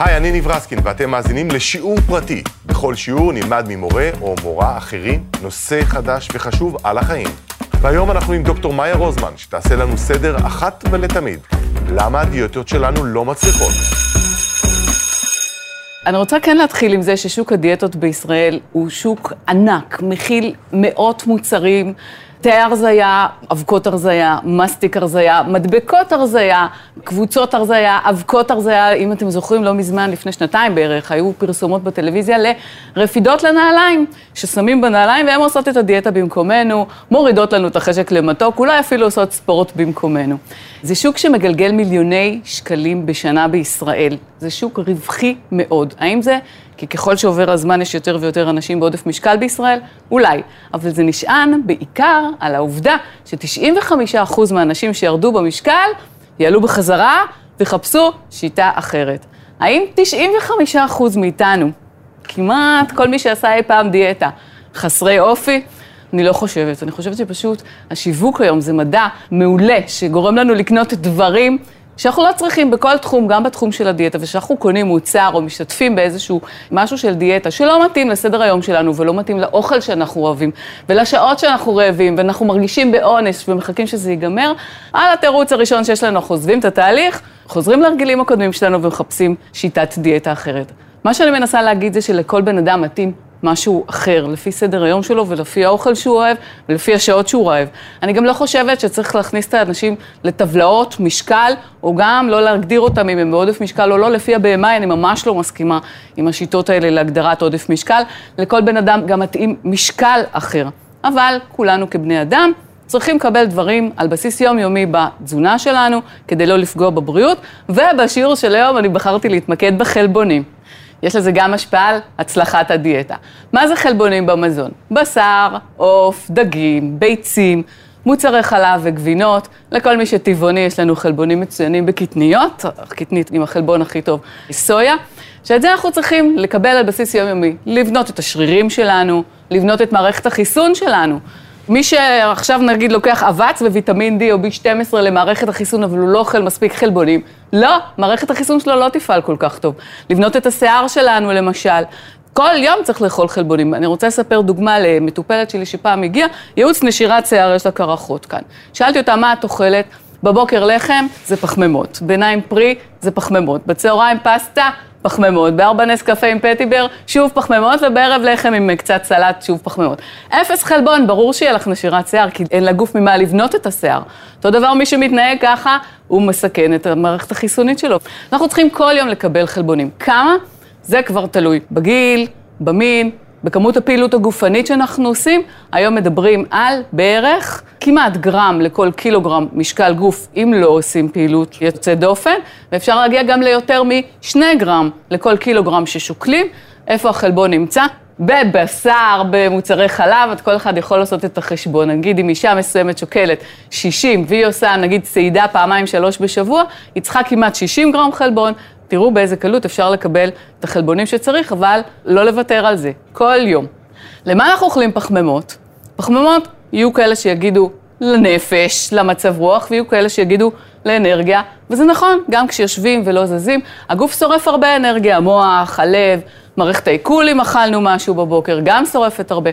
היי, אני ניב רסקין, ואתם מאזינים לשיעור פרטי. בכל שיעור נלמד ממורה או מורה אחרים נושא חדש וחשוב על החיים. והיום אנחנו עם דוקטור מאיה רוזמן, שתעשה לנו סדר אחת ולתמיד. למה הדיאטות שלנו לא מצליחות? אני רוצה כן להתחיל עם זה ששוק הדיאטות בישראל הוא שוק ענק, מכיל מאות מוצרים. תה הרזייה, אבקות הרזייה, מסטיק הרזייה, מדבקות הרזייה, קבוצות הרזייה, אבקות הרזייה, אם אתם זוכרים, לא מזמן, לפני שנתיים בערך, היו פרסומות בטלוויזיה לרפידות לנעליים, ששמים בנעליים והן עושות את הדיאטה במקומנו, מורידות לנו את החשק למתוק, אולי אפילו עושות ספורט במקומנו. זה שוק שמגלגל מיליוני שקלים בשנה בישראל. זה שוק רווחי מאוד. האם זה כי ככל שעובר הזמן יש יותר ויותר אנשים בעודף משקל בישראל? אולי. אבל זה נשען בעיקר על העובדה ש-95% מהאנשים שירדו במשקל יעלו בחזרה ויחפשו שיטה אחרת. האם 95% מאיתנו, כמעט כל מי שעשה אי פעם דיאטה, חסרי אופי? אני לא חושבת. אני חושבת שפשוט השיווק היום זה מדע מעולה, שגורם לנו לקנות דברים שאנחנו לא צריכים בכל תחום, גם בתחום של הדיאטה, ושאנחנו קונים מוצר או משתתפים באיזשהו משהו של דיאטה שלא מתאים לסדר היום שלנו ולא מתאים לאוכל שאנחנו אוהבים ולשעות שאנחנו רעבים ואנחנו מרגישים בעונש ומחכים שזה ייגמר, על התירוץ הראשון שיש לנו, אנחנו עוזבים את התהליך, חוזרים להרגילים הקודמים שלנו ומחפשים שיטת דיאטה אחרת. מה שאני מנסה להגיד זה שלכל בן אדם מתאים משהו אחר, לפי סדר היום שלו ולפי האוכל שהוא אוהב ולפי השעות שהוא אוהב. אני גם לא חושבת שצריך להכניס את האנשים לטבלאות משקל, או גם לא להגדיר אותם אם הם בעודף משקל או לא, לפי ה-BMI, אני ממש לא מסכימה עם השיטות האלה להגדרת עודף משקל. לכל בן אדם גם מתאים משקל אחר. אבל כולנו כבני אדם צריכים לקבל דברים על בסיס יומיומי בתזונה שלנו, כדי לא לפגוע בבריאות, ובשיעור של היום אני בחרתי להתמקד בחלבונים. יש לזה גם השפעה על הצלחת הדיאטה. מה זה חלבונים במזון? בשר, עוף, דגים, ביצים, מוצרי חלב וגבינות. לכל מי שטבעוני יש לנו חלבונים מצוינים בקטניות, קטנית עם החלבון הכי טוב, סויה, שאת זה אנחנו צריכים לקבל על בסיס יומיומי, לבנות את השרירים שלנו, לבנות את מערכת החיסון שלנו. מי שעכשיו נגיד לוקח אבץ וויטמין D או B12 למערכת החיסון, אבל הוא לא אוכל מספיק חלבונים, לא, מערכת החיסון שלו לא תפעל כל כך טוב. לבנות את השיער שלנו, למשל. כל יום צריך לאכול חלבונים. אני רוצה לספר דוגמה למטופלת שלי שפעם הגיעה, ייעוץ נשירת שיער, יש לה קרחות כאן. שאלתי אותה, מה את אוכלת? בבוקר לחם זה פחמימות, ביניים פרי זה פחמימות, בצהריים פסטה פחמימות, בארבע נס קפה עם פטיבר, שוב פחמימות, ובערב לחם עם קצת סלט, שוב פחמימות. אפס חלבון, ברור שיהיה לך נשירת שיער, כי אין לגוף ממה לבנות את השיער. אותו דבר, מי שמתנהג ככה, הוא מסכן את המערכת החיסונית שלו. אנחנו צריכים כל יום לקבל חלבונים. כמה? זה כבר תלוי בגיל, במין, בכמות הפעילות הגופנית שאנחנו עושים, היום מדברים על בערך כמעט גרם לכל קילוגרם משקל גוף, אם לא עושים פעילות יוצאת דופן, ואפשר להגיע גם ליותר משני גרם לכל קילוגרם ששוקלים. איפה החלבון נמצא? בבשר, במוצרי חלב, את כל אחד יכול לעשות את החשבון. נגיד אם אישה מסוימת שוקלת 60 והיא עושה נגיד צעידה פעמיים שלוש בשבוע, היא צריכה כמעט 60 גרם חלבון, תראו באיזה קלות אפשר לקבל את החלבונים שצריך, אבל לא לוותר על זה, כל יום. למה אנחנו אוכלים פחמימות? פחמימות יהיו כאלה שיגידו לנפש, למצב רוח, ויהיו כאלה שיגידו לאנרגיה, וזה נכון, גם כשיושבים ולא זזים, הגוף שורף הרבה אנרגיה, המוח, הלב, מערכת העיכול אם אכלנו משהו בבוקר, גם שורפת הרבה.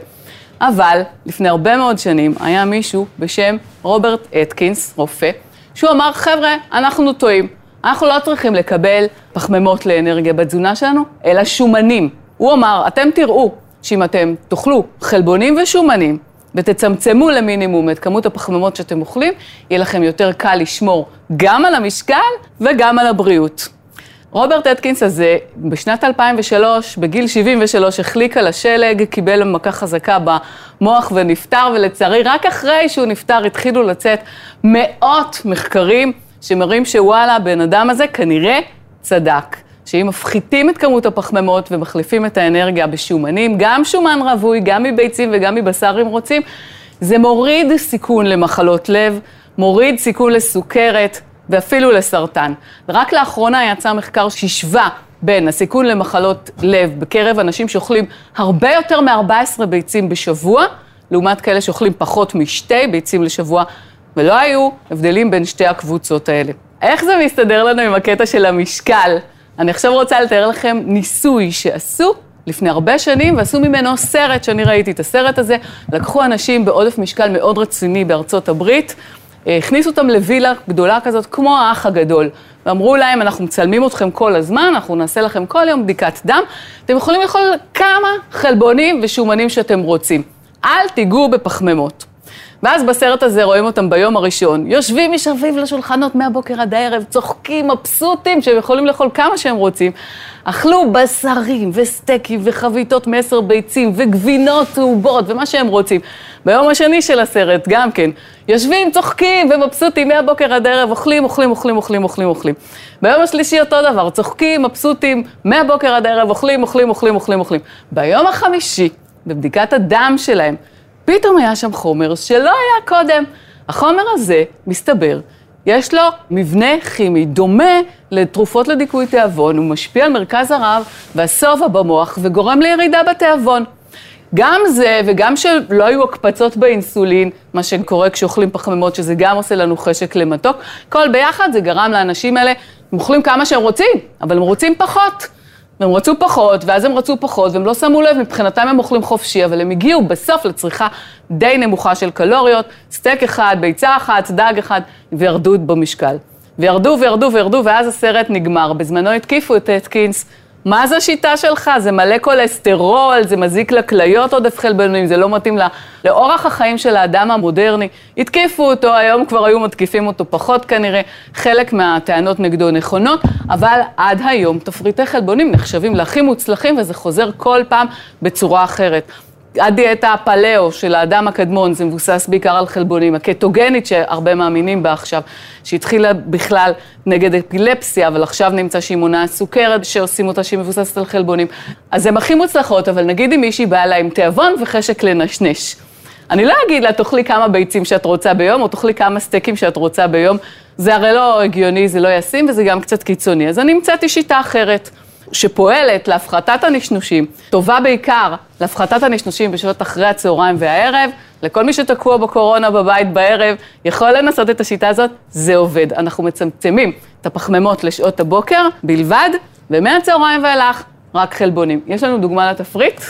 אבל לפני הרבה מאוד שנים היה מישהו בשם רוברט אטקינס, רופא, שהוא אמר, חבר'ה, אנחנו טועים. אנחנו לא צריכים לקבל פחמימות לאנרגיה בתזונה שלנו, אלא שומנים. הוא אמר, אתם תראו שאם אתם תאכלו חלבונים ושומנים, ותצמצמו למינימום את כמות הפחמימות שאתם אוכלים, יהיה לכם יותר קל לשמור גם על המשקל וגם על הבריאות. רוברט אטקינס הזה, בשנת 2003, בגיל 73, החליק על השלג, קיבל מכה חזקה במוח ונפטר, ולצערי, רק אחרי שהוא נפטר התחילו לצאת מאות מחקרים שמראים שוואלה, הבן אדם הזה כנראה צדק. שאם מפחיתים את כמות הפחמימות ומחליפים את האנרגיה בשומנים, גם שומן רווי, גם מביצים וגם מבשר אם רוצים, זה מוריד סיכון למחלות לב, מוריד סיכון לסוכרת ואפילו לסרטן. רק לאחרונה יצא מחקר שהשווה בין הסיכון למחלות לב בקרב אנשים שאוכלים הרבה יותר מ-14 ביצים בשבוע, לעומת כאלה שאוכלים פחות משתי ביצים לשבוע ולא היו הבדלים בין שתי הקבוצות האלה. איך זה מסתדר לנו עם הקטע של המשקל? אני עכשיו רוצה לתאר לכם ניסוי שעשו לפני הרבה שנים, ועשו ממנו סרט שאני ראיתי את הסרט הזה. לקחו אנשים בעודף משקל מאוד רציני בארצות הברית, הכניסו אותם לווילה גדולה כזאת, כמו האח הגדול. ואמרו להם, אנחנו מצלמים אתכם כל הזמן, אנחנו נעשה לכם כל יום בדיקת דם, אתם יכולים לאכול כמה חלבונים ושומנים שאתם רוצים. אל תיגעו בפחמימות. ואז בסרט הזה רואים אותם ביום הראשון, יושבים מסביב לשולחנות מהבוקר עד הערב, צוחקים, מבסוטים, שהם יכולים לאכול כמה שהם רוצים. אכלו בשרים וסטייקים וחביתות מעשר ביצים וגבינות צהובות ומה שהם רוצים. ביום השני של הסרט, גם כן, יושבים, צוחקים ומבסוטים מהבוקר עד הערב, אוכלים, אוכלים, אוכלים, אוכלים, אוכלים, אוכלים. ביום השלישי אותו דבר, צוחקים, מבסוטים, מהבוקר עד הערב, אוכלים, אוכלים, אוכלים, אוכלים, אוכלים. ביום החמישי, בבדיקת הדם שלהם, פתאום היה שם חומר שלא היה קודם. החומר הזה, מסתבר, יש לו מבנה כימי דומה לתרופות לדיכוי תיאבון, הוא משפיע על מרכז הרב והשובע במוח וגורם לירידה בתיאבון. גם זה, וגם שלא היו הקפצות באינסולין, מה שקורה כשאוכלים פחמימות, שזה גם עושה לנו חשק למתוק, כל ביחד זה גרם לאנשים האלה, הם אוכלים כמה שהם רוצים, אבל הם רוצים פחות. והם רצו פחות, ואז הם רצו פחות, והם לא שמו לב, מבחינתם הם אוכלים חופשי, אבל הם הגיעו בסוף לצריכה די נמוכה של קלוריות, סטייק אחד, ביצה אחת, דג אחד, וירדו במשקל. וירדו וירדו וירדו, ואז הסרט נגמר. בזמנו התקיפו את אטקינס. מה זה השיטה שלך? זה מלא כולסטרול, זה מזיק לכליות עודף חלבונים, זה לא מתאים לה, לאורח החיים של האדם המודרני. התקיפו אותו, היום כבר היו מתקיפים אותו פחות כנראה, חלק מהטענות נגדו נכונות, אבל עד היום תפריטי חלבונים נחשבים להכי מוצלחים, וזה חוזר כל פעם בצורה אחרת. הדיאטה הפלאו של האדם הקדמון, זה מבוסס בעיקר על חלבונים, הקטוגנית שהרבה מאמינים בה עכשיו, שהתחילה בכלל נגד אפילפסיה, אבל עכשיו נמצא שהיא מונעת סוכרת, שעושים אותה שהיא מבוססת על חלבונים. אז הן הכי מוצלחות, אבל נגיד אם מישהי באה לה עם תיאבון וחשק לנשנש. אני לא אגיד לה, תאכלי כמה ביצים שאת רוצה ביום, או תאכלי כמה סטייקים שאת רוצה ביום. זה הרי לא הגיוני, זה לא ישים, וזה גם קצת קיצוני. אז אני המצאתי שיטה אחרת. שפועלת להפחתת הנשנושים, טובה בעיקר להפחתת הנשנושים בשעות אחרי הצהריים והערב, לכל מי שתקוע בקורונה בבית בערב, יכול לנסות את השיטה הזאת, זה עובד. אנחנו מצמצמים את הפחמימות לשעות הבוקר בלבד, ומהצהריים ואילך רק חלבונים. יש לנו דוגמה לתפריט,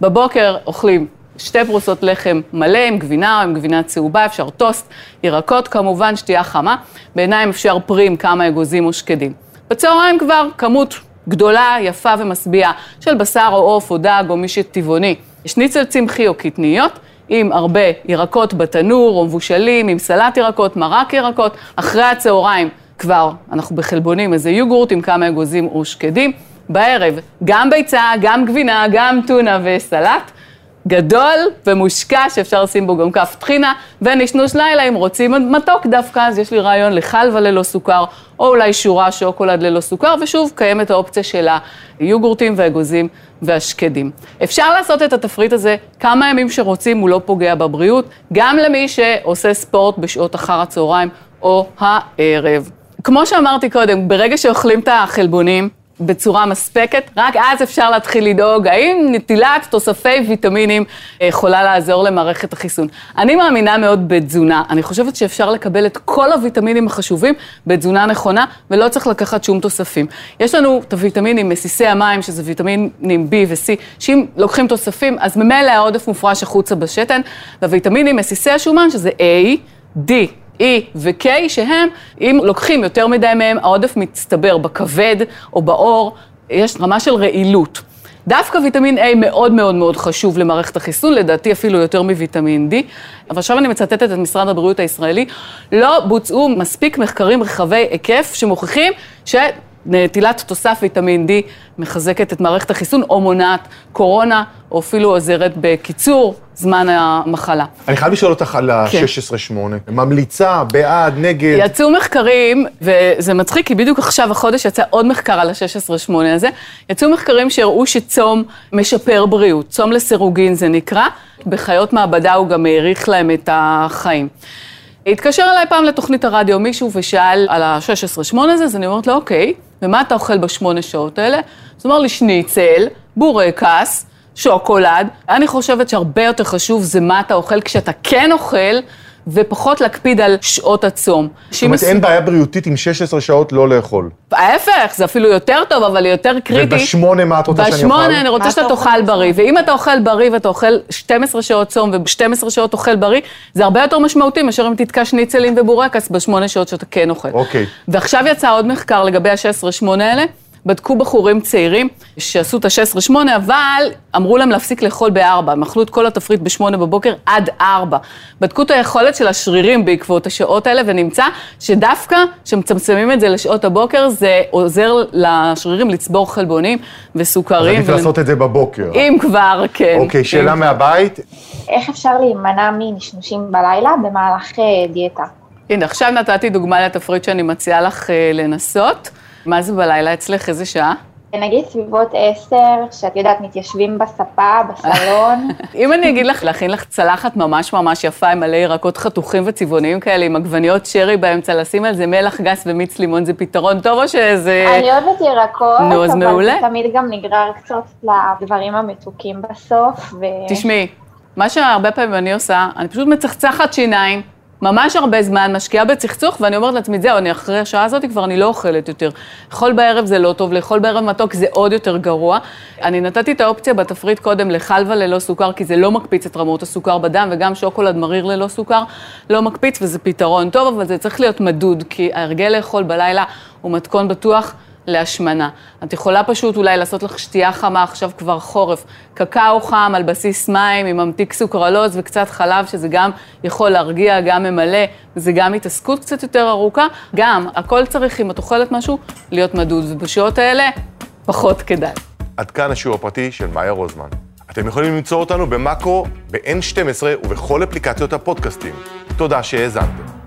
בבוקר אוכלים שתי פרוסות לחם מלא עם גבינה או עם גבינה צהובה, אפשר טוסט, ירקות כמובן, שתייה חמה, בעיניים אפשר פרי עם כמה אגוזים או שקדים. בצהריים כבר כמות גדולה, יפה ומשביעה של בשר או עוף או דג או מי שטבעוני. שניצל צמחי או קטניות. עם הרבה ירקות בתנור או מבושלים, עם סלט ירקות, מרק ירקות. אחרי הצהריים כבר אנחנו בחלבונים, איזה יוגורט עם כמה אגוזים או שקדים. בערב, גם ביצה, גם גבינה, גם טונה וסלט. גדול ומושקע שאפשר לשים בו גם כף טחינה, ונשנוש לילה אם רוצים מתוק דווקא, אז יש לי רעיון לחלבה ללא סוכר, או אולי שורה שוקולד ללא סוכר, ושוב, קיימת האופציה של היוגורטים והאגוזים והשקדים. אפשר לעשות את התפריט הזה כמה ימים שרוצים, הוא לא פוגע בבריאות, גם למי שעושה ספורט בשעות אחר הצהריים או הערב. כמו שאמרתי קודם, ברגע שאוכלים את החלבונים, בצורה מספקת, רק אז אפשר להתחיל לדאוג האם נטילת תוספי ויטמינים אה, יכולה לעזור למערכת החיסון. אני מאמינה מאוד בתזונה, אני חושבת שאפשר לקבל את כל הוויטמינים החשובים בתזונה נכונה, ולא צריך לקחת שום תוספים. יש לנו את הוויטמינים מסיסי המים, שזה ויטמינים B ו-C, שאם לוקחים תוספים, אז ממילא העודף מופרש החוצה בשתן, והוויטמינים מסיסי השומן, שזה A, D, E ו-K, שהם, אם לוקחים יותר מדי מהם, העודף מצטבר בכבד או בעור, יש רמה של רעילות. דווקא ויטמין A מאוד מאוד מאוד חשוב למערכת החיסון, לדעתי אפילו יותר מוויטמין D. אבל עכשיו אני מצטטת את משרד הבריאות הישראלי, לא בוצעו מספיק מחקרים רחבי היקף שמוכיחים ש... נטילת תוסף ויטמין D מחזקת את מערכת החיסון או מונעת קורונה, או אפילו עוזרת בקיצור זמן המחלה. אני חייב לשאול אותך על ה-16-8. כן. ממליצה, בעד, נגד? יצאו מחקרים, וזה מצחיק, כי בדיוק עכשיו, החודש, יצא עוד מחקר על ה-16-8 הזה. יצאו מחקרים שהראו שצום משפר בריאות. צום לסירוגין זה נקרא. בחיות מעבדה הוא גם האריך להם את החיים. התקשר אליי פעם לתוכנית הרדיו מישהו ושאל על ה-16-8 הזה, אז אני אומרת לו, אוקיי, ומה אתה אוכל בשמונה שעות האלה? אז הוא אמר לי, שניצל, בורקס, שוקולד. אני חושבת שהרבה יותר חשוב זה מה אתה אוכל כשאתה כן אוכל, ופחות להקפיד על שעות הצום. זאת אומרת, אין בעיה בריאותית עם 16 שעות לא לאכול. ההפך, זה אפילו יותר טוב, אבל יותר קריטי. ובשמונה מה את רוצה שאני אוכל? בשמונה אני רוצה שאתה אתה תאכל בריא, ואם אתה אוכל בריא ואתה אוכל 12 שעות צום וב-12 שעות אוכל בריא, זה הרבה יותר משמעותי מאשר אם תתקע שניצלים ובורקס בשמונה שעות שאתה כן אוכל. אוקיי. ועכשיו יצא עוד מחקר לגבי ה-16-8 האלה. בדקו בחורים צעירים שעשו את ה-16-8, אבל אמרו להם להפסיק לאכול ב-4. הם אכלו את כל התפריט ב-8 בבוקר עד 4. בדקו את היכולת של השרירים בעקבות השעות האלה, ונמצא שדווקא כשמצמצמים את זה לשעות הבוקר, זה עוזר לשרירים לצבור חלבונים וסוכרים. עדיף ול- לעשות את זה בבוקר. אם כבר, כן. אוקיי, אם שאלה כבר. מהבית. איך אפשר להימנע מנשנושים בלילה במהלך אה, דיאטה? הנה, עכשיו נתתי דוגמה לתפריט שאני מציעה לך אה, לנסות. מה זה בלילה אצלך? איזה שעה? נגיד סביבות עשר, שאת יודעת, מתיישבים בספה, בסלון. אם אני אגיד לך להכין לך צלחת ממש ממש יפה עם מלא ירקות חתוכים וצבעוניים כאלה, עם עגבניות שרי באמצע, לשים על זה מלח גס ומיץ לימון, זה פתרון טוב או שזה... אני אוהבת ירקות, נו, אז אבל מעולה. זה תמיד גם נגרר קצת לדברים המתוקים בסוף. ו... תשמעי, מה שהרבה פעמים אני עושה, אני פשוט מצחצחת שיניים, ממש הרבה זמן, משקיעה בצחצוח, ואני אומרת לעצמי, זהו, אני אחרי השעה הזאת כבר אני לא אוכלת יותר. לאכול בערב זה לא טוב, לאכול בערב מתוק זה עוד יותר גרוע. אני נתתי את האופציה בתפריט קודם לחלבה ללא סוכר, כי זה לא מקפיץ את רמות הסוכר בדם, וגם שוקולד מריר ללא סוכר לא מקפיץ, וזה פתרון טוב, אבל זה צריך להיות מדוד, כי ההרגל לאכול בלילה הוא מתכון בטוח. להשמנה. את יכולה פשוט אולי לעשות לך שתייה חמה, עכשיו כבר חורף, קקאו חם על בסיס מים עם ממתיק סוכרלוז וקצת חלב, שזה גם יכול להרגיע, גם ממלא, וזה גם התעסקות קצת יותר ארוכה. גם, הכל צריך, אם את אוכלת משהו, להיות מדוד, ובשעות האלה, פחות כדאי. עד כאן השיעור הפרטי של מאיה רוזמן. אתם יכולים למצוא אותנו במאקו, ב-N12 ובכל אפליקציות הפודקאסטים. תודה שהאזנתם.